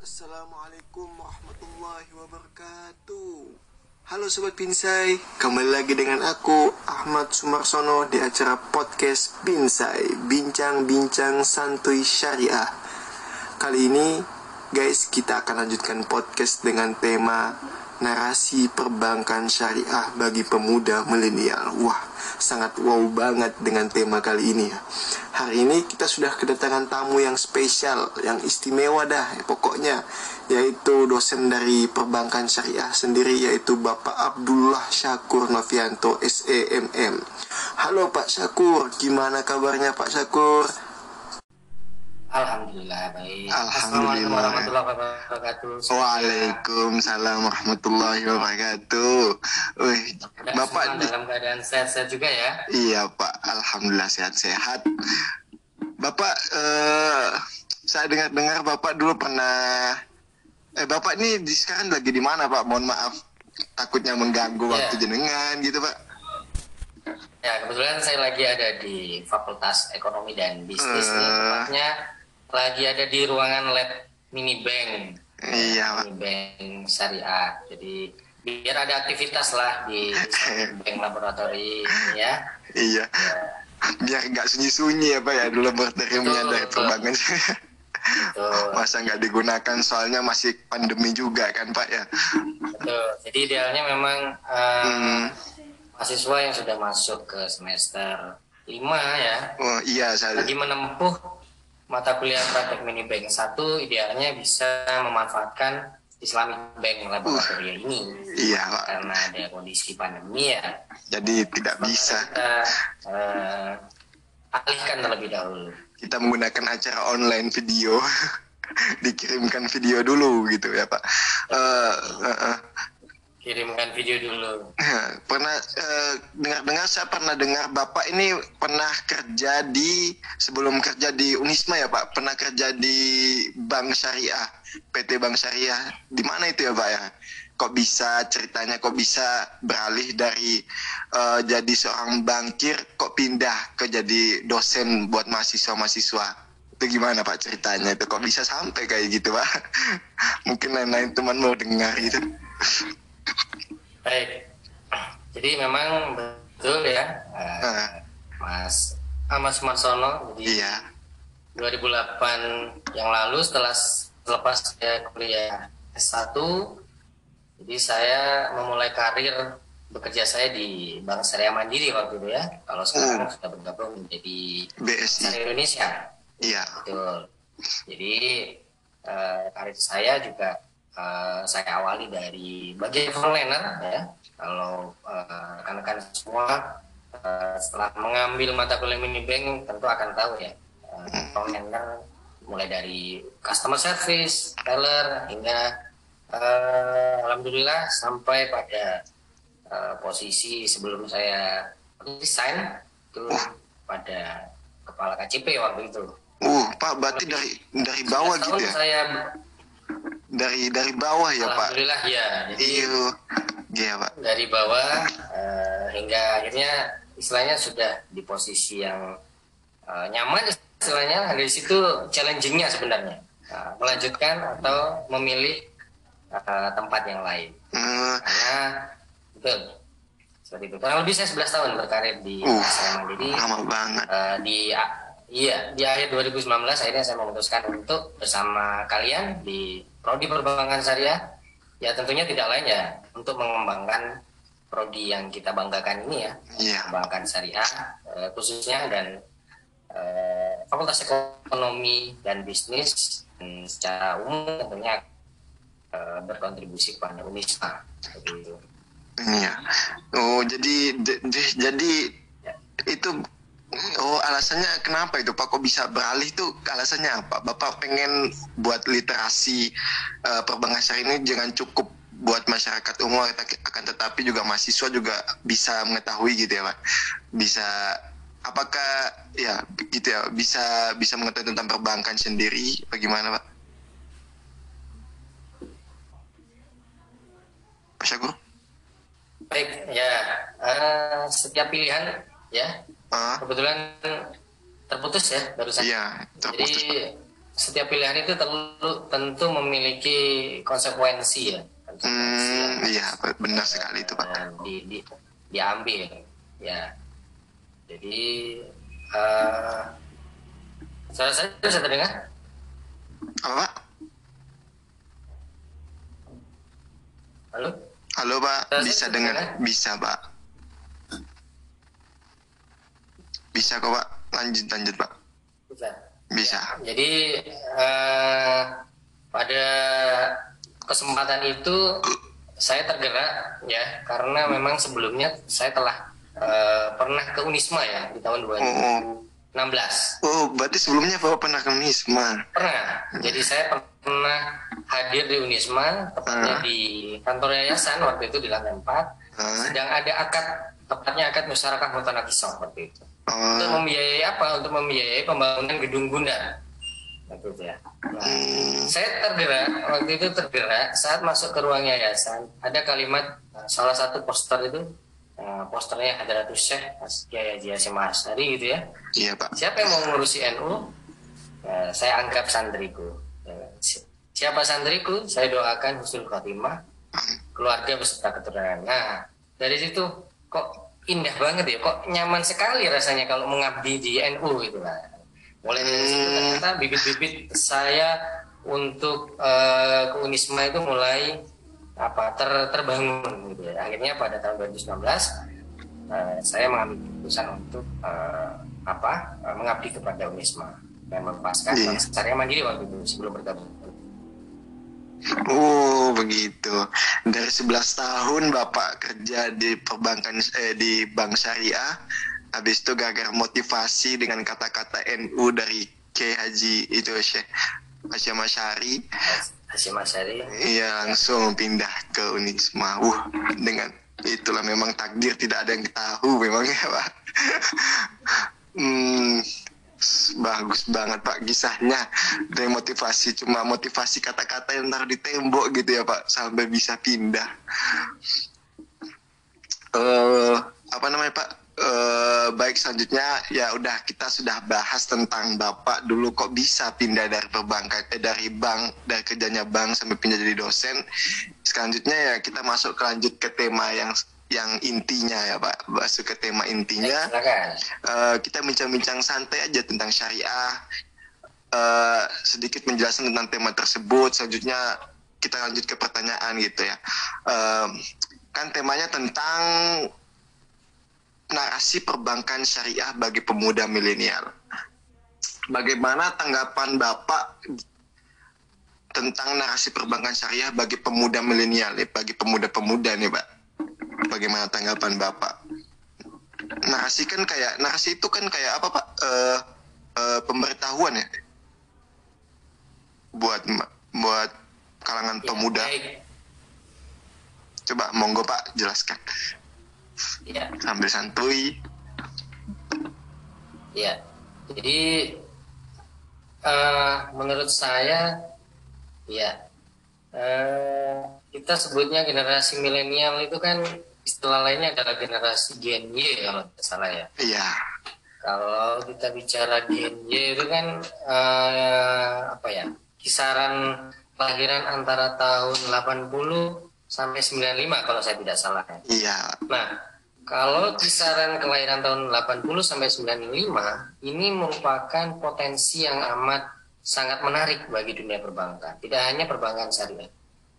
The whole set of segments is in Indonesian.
Assalamualaikum warahmatullahi wabarakatuh. Halo Sobat Pinsai Kembali lagi dengan aku Ahmad Sumarsono di acara podcast Pinsai Bincang-bincang santuy syariah. Kali ini guys kita akan lanjutkan podcast dengan tema Narasi perbankan syariah bagi pemuda milenial. Wah sangat wow banget dengan tema kali ini ya Hari ini kita sudah kedatangan tamu yang spesial, yang istimewa dah pokoknya yaitu dosen dari perbankan syariah sendiri yaitu Bapak Abdullah Syakur Novianto SEMM. Halo Pak Syakur, gimana kabarnya Pak Syakur? Alhamdulillah baik. Alhamdulillah. Assalamualaikum warahmatullahi wabarakatuh. Waalaikumsalam warahmatullahi wabarakatuh. Wih, Bapak dalam keadaan sehat-sehat juga ya. Iya Pak, Alhamdulillah sehat-sehat. Bapak, eh, saya dengar-dengar Bapak dulu pernah, eh Bapak ini di, sekarang lagi di mana Pak? Mohon maaf, takutnya mengganggu Iya. waktu jenengan gitu Pak. Ya kebetulan saya lagi ada di Fakultas Ekonomi dan Bisnis nih. Eh. Tepatnya lagi ada di ruangan lab mini bank. Iya. Mini bank syariah. Jadi biar ada aktivitas lah di bank laboratori ya. Iya. Ya, Biar nggak sunyi-sunyi ya Pak ya dulu laboratoriumnya dari perbankan. betul. Masa nggak digunakan soalnya masih pandemi juga kan Pak ya. Betul. Jadi idealnya memang eh, Hmm. mahasiswa yang sudah masuk ke semester 5 ya Oh iya saya. lagi menempuh mata kuliah praktek mini bank satu idealnya bisa memanfaatkan Islamic Bank Laboratory ini. Iya. Karena ada kondisi pandemi ya. Jadi tidak bisa. kita eh, alihkan terlebih dahulu. Kita menggunakan acara online video. Dikirimkan video dulu gitu ya pak. Eh, eh, eh. Kirimkan video dulu. Pernah eh, dengar-dengar saya pernah dengar bapak ini pernah kerja di sebelum kerja di Unisma ya pak? Pernah kerja di Bank Syariah PT Bank Syariah. Di mana itu ya pak ya? Kok bisa ceritanya kok bisa beralih dari eh, jadi seorang bankir kok pindah ke jadi dosen buat mahasiswa-mahasiswa? Itu gimana pak ceritanya? Itu kok bisa sampai kayak gitu pak? Mungkin lain-lain teman mau dengar gitu baik. Jadi memang betul ya eh, Ah. Mas Ahmad Sumarsono jadi iya. 2008 yang lalu setelah selepas saya kuliah S1 jadi saya memulai karir bekerja saya di Bank Syariah Mandiri waktu itu ya. Kalau sekarang Hmm. sudah bergabung menjadi BSI Indonesia. Iya. Betul. Jadi eh, karir saya juga eh, saya awali dari bagian frontliner ya kalau eh, rekan-rekan semua eh, setelah mengambil mata kuliah mini bank tentu akan tahu ya eh, frontliner mulai dari customer service, teller hingga eh, alhamdulillah sampai pada eh, posisi sebelum saya resign itu pada kepala KCP waktu itu. Uh, Pak, berarti dari dari bawah 11 gitu ya? Saya Dari dari bawah ya, Pak? alhamdulillah ya. Jadi Iya, iya, Pak. dari bawah eh, hingga akhirnya istilahnya sudah di posisi yang eh, nyaman istilahnya dari situ challengingnya sebenarnya Nah, melanjutkan atau memilih eh, tempat yang lain Eh, karena betul seperti itu kurang lebih saya 11 tahun berkarir di Uh, Asrama Mandiri lama banget. Eh, di iya di akhir 2019 akhirnya saya memutuskan untuk bersama kalian di prodi perbankan syariah ya tentunya tidak lain ya untuk mengembangkan prodi yang kita banggakan ini ya Iya. perbankan syariah eh, khususnya dan eh, fakultas ekonomi dan bisnis dan secara umum tentunya eh, berkontribusi seperti itu. Iya. Oh, jadi jadi itu oh alasannya kenapa itu Pak kok bisa beralih tuh alasannya apa? Bapak pengen buat literasi eh, perbankan syariah ini jangan cukup buat masyarakat umum akan tetapi juga mahasiswa juga bisa mengetahui gitu ya Pak. Bisa apakah ya gitu ya bisa bisa mengetahui tentang perbankan sendiri bagaimana Pak? Pak Syakur? Baik, ya eh, setiap pilihan ya Ah, kebetulan terputus ya barusan. iya, terputus. Jadi setiap pilihan itu tentu tentu memiliki konsekuensi ya. Konsekuensi Hmm, yang iya, benar sekali itu, Pak. di, di, diambil ya. Jadi eh suara saya bisa terdengar? Apa, Pak? Halo? Halo, Pak. Saya Bisa dengar. Bisa, Pak. Bisa kok, Pak. Lanjut, lanjut, Pak. Bisa. Bisa. Jadi eh, pada kesempatan itu saya tergerak ya karena memang sebelumnya saya telah eh, pernah ke Unisma ya di tahun Oh, 2016 oh, berarti sebelumnya Bapak pernah ke Misma. pernah. Jadi saya pernah hadir di Unisma tepatnya Ah. di kantor yayasan waktu itu di lantai 4 Ah, sedang ada akad tepatnya akad masyarakat Mutanakisah seperti itu. Untuk Oh, membiayai apa? Untuk membiayai pembangunan gedung bunda. Gitu ya. Nah, hmm, saya tergerak waktu itu tergerak saat masuk ke ruang yayasan ada kalimat uh, salah satu poster itu uh, posternya Hadratus Syekh Mas Kiai Haji Hasyim Asy'ari gitu ya iya, Pak. siapa yang mau ngurusi NU Ya, saya anggap sandriku si- siapa sandriku saya doakan husnul khotimah keluarga beserta keturunan nah dari situ kok indah banget ya. Kok nyaman sekali rasanya kalau mengabdi di NU gitu lah mulai dari Hmm. ternyata bibit-bibit saya untuk eh, ke Unisma itu mulai apa ter, terbangun gitu ya. Akhirnya pada tahun 2019 eh, saya mengambil keputusan untuk eh, apa eh, mengabdi kepada Unisma dan melepaskan. Bank Syariah Mandiri waktu itu sebelum bergabung Oh, begitu. Dari 11 tahun Bapak kerja di perbankan eh, di Bank Syariah. Habis itu gagal motivasi dengan kata-kata NU dari K Haji itu Syekh Hasyim Asy'ari. Hasyim Asy'ari Iya, langsung pindah ke Unisma. Wah, dengan itulah memang takdir tidak ada yang tahu memang ya, Pak. hmm, bagus banget Pak kisahnya. Dari motivasi cuma motivasi kata-kata yang taruh di tembok gitu ya Pak sampai bisa pindah. Eh apa namanya Pak? Eh baik selanjutnya ya udah kita sudah bahas tentang Bapak dulu kok bisa pindah dari perbankan eh dari bank dari kerjanya bank sampai pindah jadi dosen. Selanjutnya ya kita masuk ke lanjut ke tema yang yang intinya ya Pak. Masuk ke tema intinya silakan eh, kita bincang-bincang santai aja tentang syariah. Eh, sedikit menjelaskan tentang tema tersebut. Selanjutnya kita lanjut ke pertanyaan gitu ya. Eh, kan temanya tentang narasi perbankan syariah bagi pemuda milenial. Bagaimana tanggapan Bapak tentang narasi perbankan syariah bagi pemuda milenial nih, bagi pemuda-pemuda nih, Pak? Bagaimana tanggapan Bapak? narasi kan kayak narasi itu kan kayak apa pak? Eh eh, pemberitahuan ya? Buat buat kalangan Ya, pemuda. baik. coba monggo pak jelaskan. Ya. Sambil santuy. Ya, jadi eh, menurut saya, ya eh, kita sebutnya generasi milenial itu kan istilah lainnya adalah generasi Gen Y kalau tidak salah ya. iya Kalau kita bicara Gen Y itu kan eh, apa ya kisaran kelahiran antara tahun 80 sampai 95 kalau saya tidak salah ya. iya Nah, kalau kisaran kelahiran tahun 80 sampai 95 ini merupakan potensi yang amat sangat menarik bagi dunia perbankan. Tidak hanya perbankan syariah.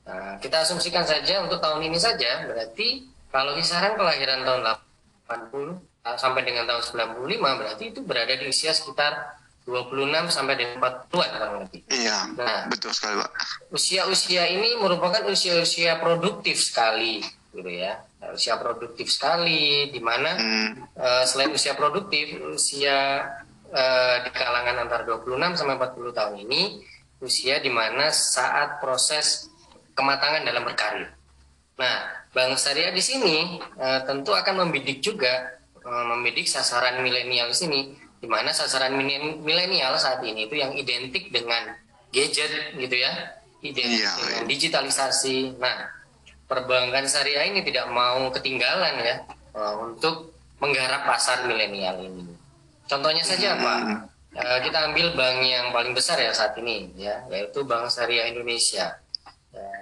Nah, kita asumsikan saja untuk tahun ini saja berarti kalau kisaran kelahiran tahun 80 uh, sampai dengan tahun 95 berarti itu berada di usia sekitar 26 sampai dengan 40-an kurang lebih. iya Nah. betul sekali pak usia-usia ini merupakan usia-usia produktif sekali gitu ya usia produktif sekali di mana hmm, eh, selain usia produktif usia eh, di kalangan antara 26 sampai 40 tahun ini usia di mana saat proses kematangan dalam berkarir. Nah, Bank Syariah di sini eh, tentu akan membidik juga eh, membidik sasaran milenial di sini di mana sasaran milenial saat ini itu yang identik dengan gadget gitu ya, identik Iya, dengan digitalisasi. Nah, perbankan syariah ini tidak mau ketinggalan ya eh, untuk menggarap pasar milenial ini. Contohnya saja apa? Hmm. uh, kita ambil bank yang paling besar ya saat ini ya yaitu Bank Syariah Indonesia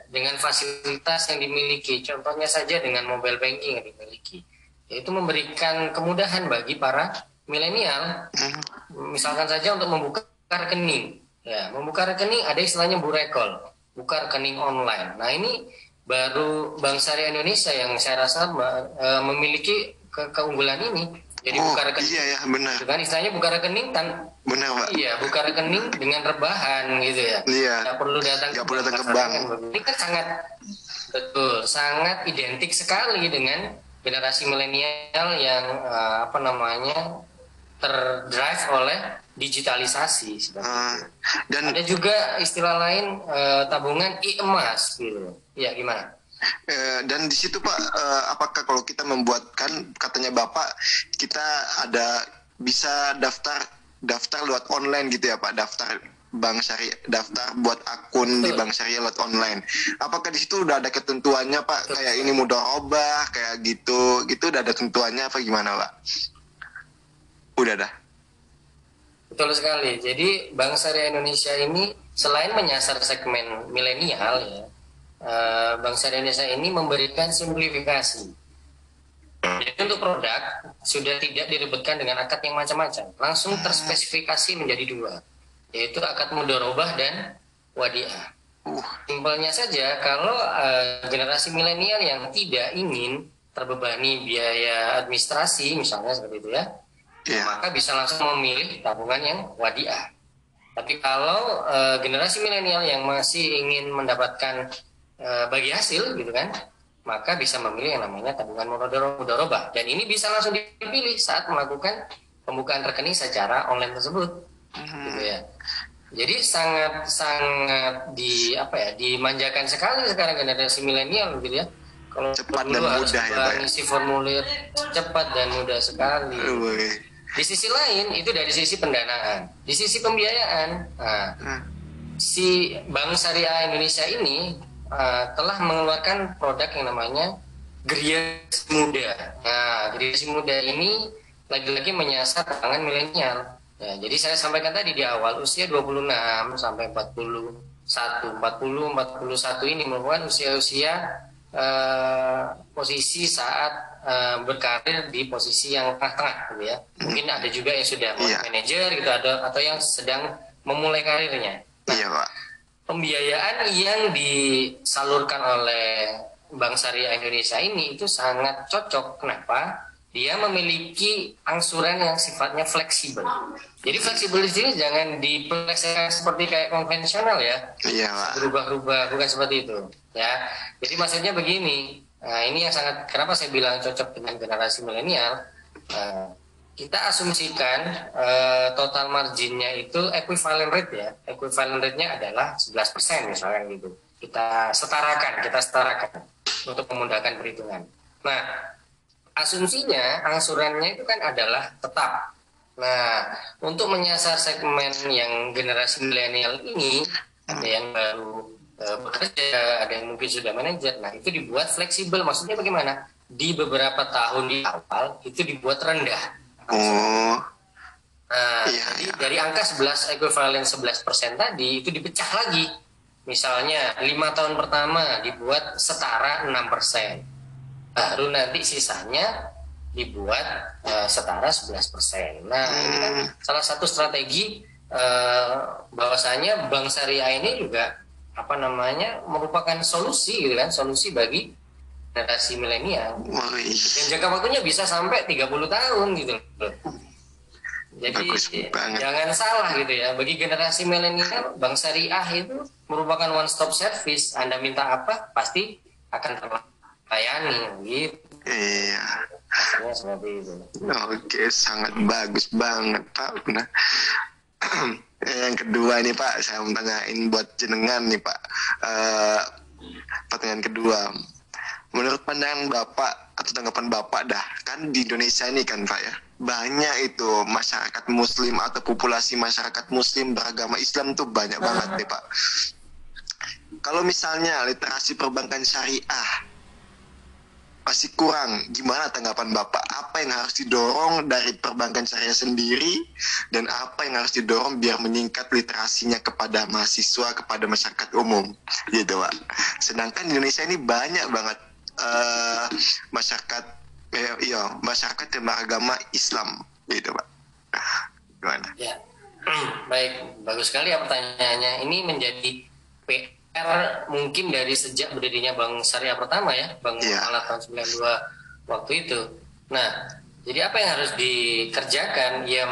dengan fasilitas yang dimiliki. Contohnya saja dengan mobile banking yang dimiliki. Yaitu memberikan kemudahan bagi para milenial. Hmm. misalkan saja untuk membuka rekening. Ya membuka rekening ada istilahnya burekol buka rekening online. Nah ini baru Bank Syariah Indonesia yang saya rasa uh, memiliki ke keunggulan ini jadi oh, buka rekening. Iya ya, benar. Gitu kan istilahnya buka rekening tan Benar, Pak. Iya, buka rekening dengan rebahan gitu ya. Iya. Gak perlu datang Gak perlu datang ke bank. Ini kan sangat betul, sangat identik sekali dengan generasi milenial yang uh, apa namanya terdrive oleh digitalisasi uh, dan ada juga istilah lain uh, tabungan e-emas gitu. Ya, gimana? Eh, dan di situ Pak, eh, apakah kalau kita membuatkan katanya Bapak kita ada bisa daftar daftar lewat online gitu ya Pak, daftar bank syariah daftar buat akun Betul. di bank syariah lewat online. Apakah di situ udah ada ketentuannya Pak? Betul. Kayak ini mudah obah kayak gitu, gitu udah ada ketentuannya apa gimana Pak? Udah dah. Betul sekali. Jadi Bank Syariah Indonesia ini selain menyasar segmen milenial ya, Eh, bangsa Indonesia ini memberikan simplifikasi. Jadi untuk produk sudah tidak diribetkan dengan akad yang macam-macam, langsung terspesifikasi menjadi dua, yaitu akad mudorobah dan wadiah. Simpelnya saja, kalau uh, generasi milenial yang tidak ingin terbebani biaya administrasi, misalnya seperti itu ya, yeah. maka bisa langsung memilih tabungan yang wadiah. Tapi kalau uh, generasi milenial yang masih ingin mendapatkan Eh, bagi hasil gitu kan maka bisa memilih yang namanya tabungan mudoroba dan ini bisa langsung dipilih saat melakukan pembukaan rekening secara online tersebut hmm. gitu ya jadi sangat sangat di apa ya dimanjakan sekali sekarang generasi milenial gitu ya kalau cepat dan mudah ya Pak ya? formulir cepat dan mudah sekali Uwe. di sisi lain itu dari sisi pendanaan di sisi pembiayaan nah, hmm. si Bank Syariah Indonesia ini uh, telah mengeluarkan produk yang namanya Grias Muda. Nah, Grias Muda ini lagi-lagi menyasar kalangan milenial. Ya, jadi saya sampaikan tadi di awal usia 26 sampai 41, 40, 41 ini merupakan usia-usia uh, posisi saat uh, berkarir di posisi yang tengah-tengah gitu ya. Mungkin ada juga yang sudah yeah. manajer gitu ada atau yang sedang memulai karirnya. Nah, iya, Pak pembiayaan yang disalurkan oleh Bank Syariah Indonesia ini itu sangat cocok. Kenapa? Dia memiliki angsuran yang sifatnya fleksibel. Jadi fleksibel di sini jangan dipelesekan seperti kayak konvensional ya. Iya, Berubah-ubah bukan seperti itu. Ya. Jadi maksudnya begini. Nah, ini yang sangat kenapa saya bilang cocok dengan generasi milenial. Nah, kita asumsikan uh, total marginnya itu equivalent rate ya. Equivalent rate-nya adalah 11% misalnya gitu. Kita setarakan, kita setarakan untuk memudahkan perhitungan. Nah, asumsinya angsurannya itu kan adalah tetap. Nah, untuk menyasar segmen yang generasi milenial ini, ada yang baru uh, bekerja, ada yang mungkin sudah manajer. Nah, itu dibuat fleksibel. Maksudnya bagaimana? Di beberapa tahun di awal itu dibuat rendah Oh. Nah, iya, jadi iya. dari angka 11 ekuivalen 11 persen tadi itu dipecah lagi. Misalnya lima tahun pertama dibuat setara 6 persen, baru nanti sisanya dibuat uh, setara 11 persen. Nah, hmm. ini kan hmm. salah satu strategi uh, bahwasanya bank syariah ini juga apa namanya merupakan solusi gitu kan, solusi bagi generasi milenial. Dan jangka waktunya bisa sampai 30 tahun gitu Jadi jangan salah gitu ya. Bagi generasi milenial, Bank Syariah itu merupakan one stop service. Anda minta apa, pasti akan terlayani gitu. Iya. seperti itu. Oke, sangat bagus banget Pak. Nah, yang kedua nih Pak, saya mau tanyain buat jenengan nih Pak. Uh, pertanyaan kedua, menurut pandangan Bapak atau tanggapan Bapak dah kan di Indonesia ini kan Pak ya banyak itu masyarakat Muslim atau populasi masyarakat Muslim beragama Islam tuh banyak banget deh Pak. Kalau misalnya literasi perbankan syariah masih kurang. Gimana tanggapan Bapak? Apa yang harus didorong dari perbankan syariah sendiri dan apa yang harus didorong biar meningkat literasinya kepada mahasiswa, kepada masyarakat umum, gitu Pak. Sedangkan di Indonesia ini banyak banget uh, masyarakat, eh, iya masyarakat yang beragama Islam, gitu Pak. Gimana? Ya, baik, bagus sekali ya pertanyaannya. Ini menjadi PR mungkin dari sejak berdirinya Bank Syariah pertama ya, Bank yeah. Alat tahun 92 waktu itu. Nah, jadi apa yang harus dikerjakan? Ya,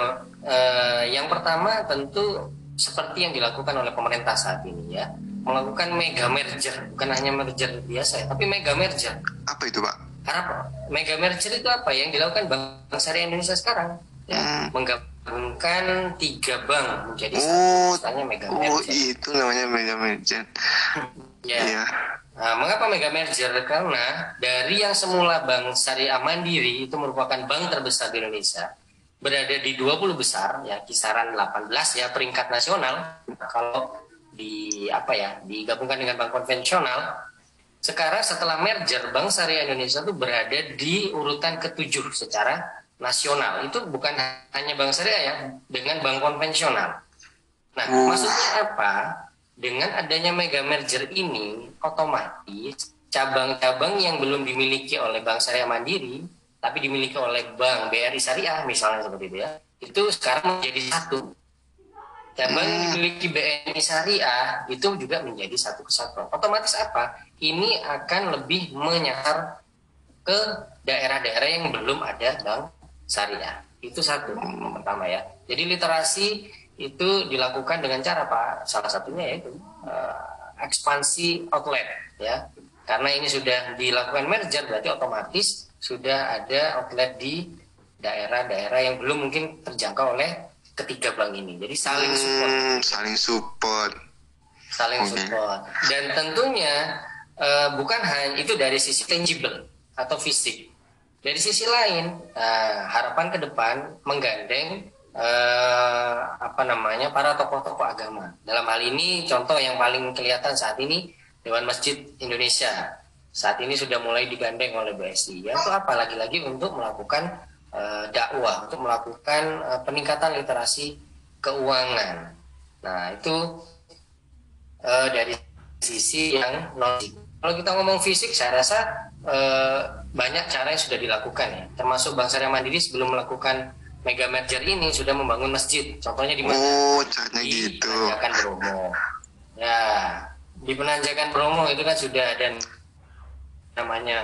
eh, yang pertama tentu seperti yang dilakukan oleh pemerintah saat ini ya, melakukan mega merger, bukan hanya merger biasa ya, tapi mega merger. Apa itu, Pak? Karena mega merger itu apa yang dilakukan Bank Syariah Indonesia sekarang? Ya, hmm. menggabungkan tiga bank menjadi oh, satu, mega merger. Oh, itu namanya mega merger. ya. ya. Nah, mengapa mega merger? Karena dari yang semula Bank Syariah Mandiri itu merupakan bank terbesar di Indonesia, berada di 20 besar ya kisaran 18 ya peringkat nasional. Kalau di apa ya digabungkan dengan bank konvensional sekarang setelah merger Bank Syariah Indonesia itu berada di urutan ketujuh secara nasional itu bukan hanya bank syariah ya dengan bank konvensional. Nah, uh. maksudnya apa? Dengan adanya mega merger ini, otomatis cabang-cabang yang belum dimiliki oleh Bank Syariah Mandiri, tapi dimiliki oleh Bank BRI Syariah misalnya seperti itu ya, itu sekarang menjadi satu. Cabang yang dimiliki BNI Syariah itu juga menjadi satu kesatuan. Otomatis apa? Ini akan lebih menyasar ke daerah-daerah yang belum ada bank syariah. Itu satu yang pertama ya. Jadi literasi itu dilakukan dengan cara Pak salah satunya yaitu uh, ekspansi outlet ya. Karena ini sudah dilakukan merger berarti otomatis sudah ada outlet di daerah-daerah yang belum mungkin terjangkau oleh ketiga bank ini. Jadi saling hmm, support. Hmm, saling support. Saling okay. support. Dan tentunya uh, bukan hanya itu dari sisi tangible atau fisik dari sisi lain, uh, harapan ke depan menggandeng uh, apa namanya para tokoh-tokoh agama. Dalam hal ini, contoh yang paling kelihatan saat ini Dewan Masjid Indonesia saat ini sudah mulai digandeng oleh BSI. Yaitu apa lagi-lagi untuk melakukan uh, dakwah, untuk melakukan uh, peningkatan literasi keuangan. Nah itu uh, dari sisi yang non. Kalau kita ngomong fisik, saya rasa Eh, banyak cara yang sudah dilakukan ya, termasuk Bank Syariah Mandiri sebelum melakukan mega merger ini sudah membangun masjid. Contohnya di mana? Oh, caranya di gitu. Penanjakan Bromo. Ya, di Penanjakan Bromo itu kan sudah ada namanya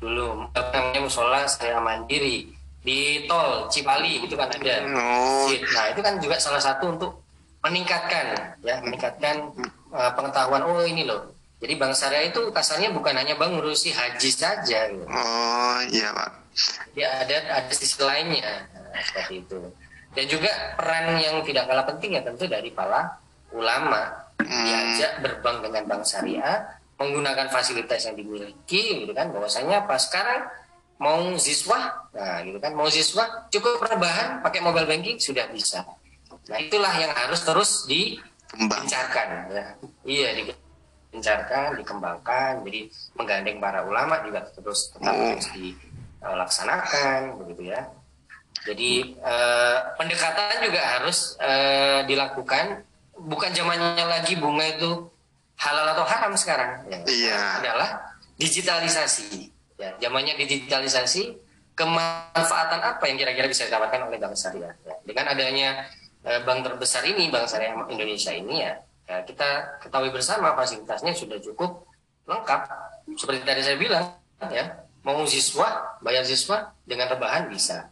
dulu namanya musola Syariah Mandiri di tol Cipali itu kan ada oh. masjid. Nah, itu kan juga salah satu untuk meningkatkan ya, meningkatkan uh, pengetahuan oh ini loh jadi bank syariah itu kasarnya bukan hanya bank ngurusi haji saja. Gitu. Oh iya pak. Ya ada ada sisi lainnya nah, seperti itu. Dan juga peran yang tidak kalah penting ya tentu dari para ulama hmm. diajak berbank dengan bank syariah menggunakan fasilitas yang dimiliki gitu kan bahwasanya apa sekarang mau siswa nah gitu kan mau siswa cukup rebahan pakai mobile banking sudah bisa nah itulah yang harus terus digencarkan ya iya gencarkan, dikembangkan. Jadi menggandeng para ulama juga terus tetap hmm. terus dilaksanakan, begitu ya. Jadi eh, pendekatan juga harus eh, dilakukan. Bukan zamannya lagi bunga itu halal atau haram sekarang. Ya. Iya. Adalah digitalisasi. Ya, zamannya digitalisasi. Kemanfaatan apa yang kira-kira bisa didapatkan oleh bank syariah? Ya. Dengan adanya eh, bank terbesar ini, bank syariah Indonesia ini ya, ya kita ketahui bersama fasilitasnya sudah cukup lengkap seperti tadi saya bilang ya mau siswa bayar siswa dengan rebahan bisa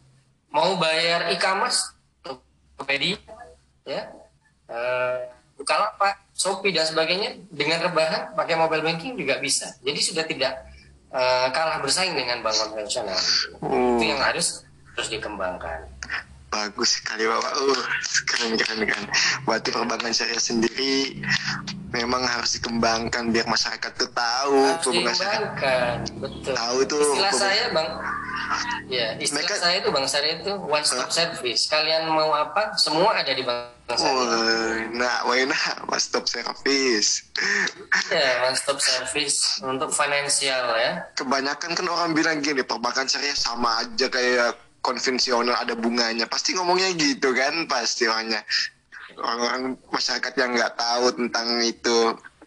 mau bayar e-commerce Tokopedia ya eh, Bukalapak Shopee dan sebagainya dengan rebahan pakai mobile banking juga bisa jadi sudah tidak uh, kalah bersaing dengan bank konvensional. Hmm. itu yang harus terus dikembangkan. Bagus sekali bapak. Uh keren keren keren. Berarti perbankan syariah sendiri memang harus dikembangkan biar masyarakat tuh tahu harus dikembangkan betul. Tahu itu istilah saya bang Ya, istilah Mereka- saya itu Bang Syariah itu one stop service. Kalian mau apa, semua ada di Bang Syariah. Woi, nah, wena, mas stop service. Ya, one stop service untuk finansial ya. Kebanyakan kan orang bilang gini, perbankan syariah sama aja kayak konvensional ada bunganya. Pasti ngomongnya gitu kan, pasti orangnya. Orang-orang masyarakat yang nggak tahu tentang itu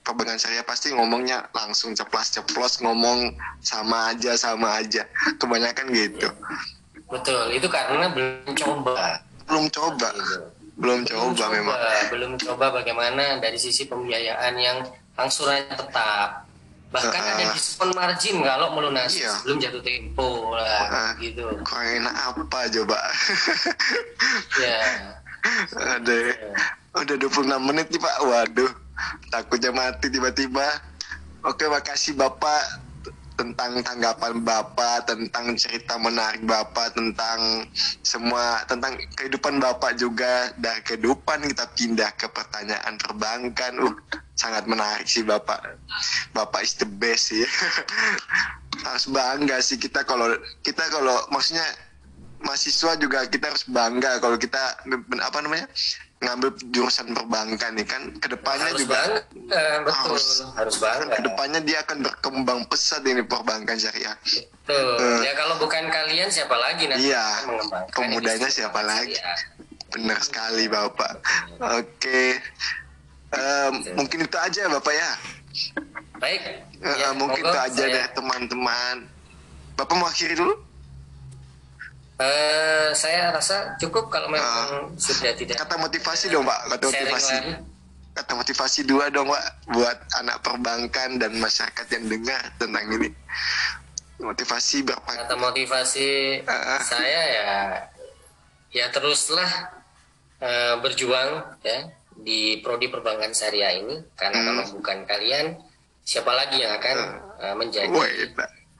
perbankan syariah pasti ngomongnya langsung ceplas-ceplos ngomong sama aja sama aja. Kebanyakan gitu. Betul, itu karena belum coba. Belum coba, Gitu. belum coba memang. belum coba bagaimana dari sisi pembiayaan yang angsurannya tetap bahkan Ah. ada diskon margin kalau melunasi Iya. sebelum jatuh tempo lah Ah. gitu enak apa coba? ya Ada udah 26 menit nih Pak. Waduh, takutnya mati tiba-tiba. Oke, makasih Bapak tentang tanggapan Bapak, tentang cerita menarik Bapak, tentang semua tentang kehidupan Bapak juga. Dari kehidupan kita pindah ke pertanyaan perbankan. Uh, sangat menarik sih Bapak. Bapak is the best sih. Harus bangga sih kita kalau kita kalau maksudnya mahasiswa juga kita harus bangga kalau kita apa namanya ngambil jurusan perbankan nih kan ke depannya harus juga bangga betul harus- harus, bangga ke depannya dia akan berkembang pesat ini perbankan syariah. Betul. Ya kalau bukan kalian siapa lagi nanti Iya, pemudanya siapa lagi? syariah. benar sekali bapak. Oke. Em, mungkin itu aja bapak ya? Baik. Eh, ya, mungkin itu aja saya- deh teman-teman. Bapak mau akhiri dulu Eh, saya rasa cukup kalau memang sudah tidak kata motivasi dong pak. Kata motivasi. lagi. kata motivasi dua dong pak buat anak perbankan dan masyarakat yang dengar tentang ini. Motivasi berapa? Kata motivasi Ah. saya ya ya teruslah eh, berjuang ya di prodi perbankan syariah ini. Karena Hmm. kalau bukan kalian siapa lagi yang akan eh, menjadi Wait,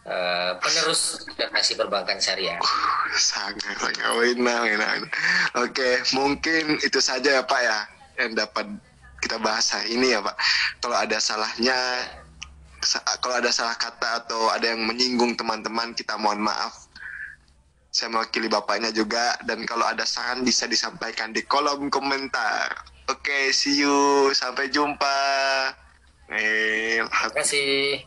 eh, penerus generasi perbankan syariah sangat sangat wina, wina, wina. Oke, mungkin itu saja ya Pak ya yang dapat kita bahas hari ini ya Pak. Kalau ada salahnya, sa- kalau ada salah kata atau ada yang menyinggung teman-teman, kita mohon maaf. Saya mewakili bapaknya juga dan kalau ada saran bisa disampaikan di kolom komentar. Oke, see you, sampai jumpa. Eh, terima kasih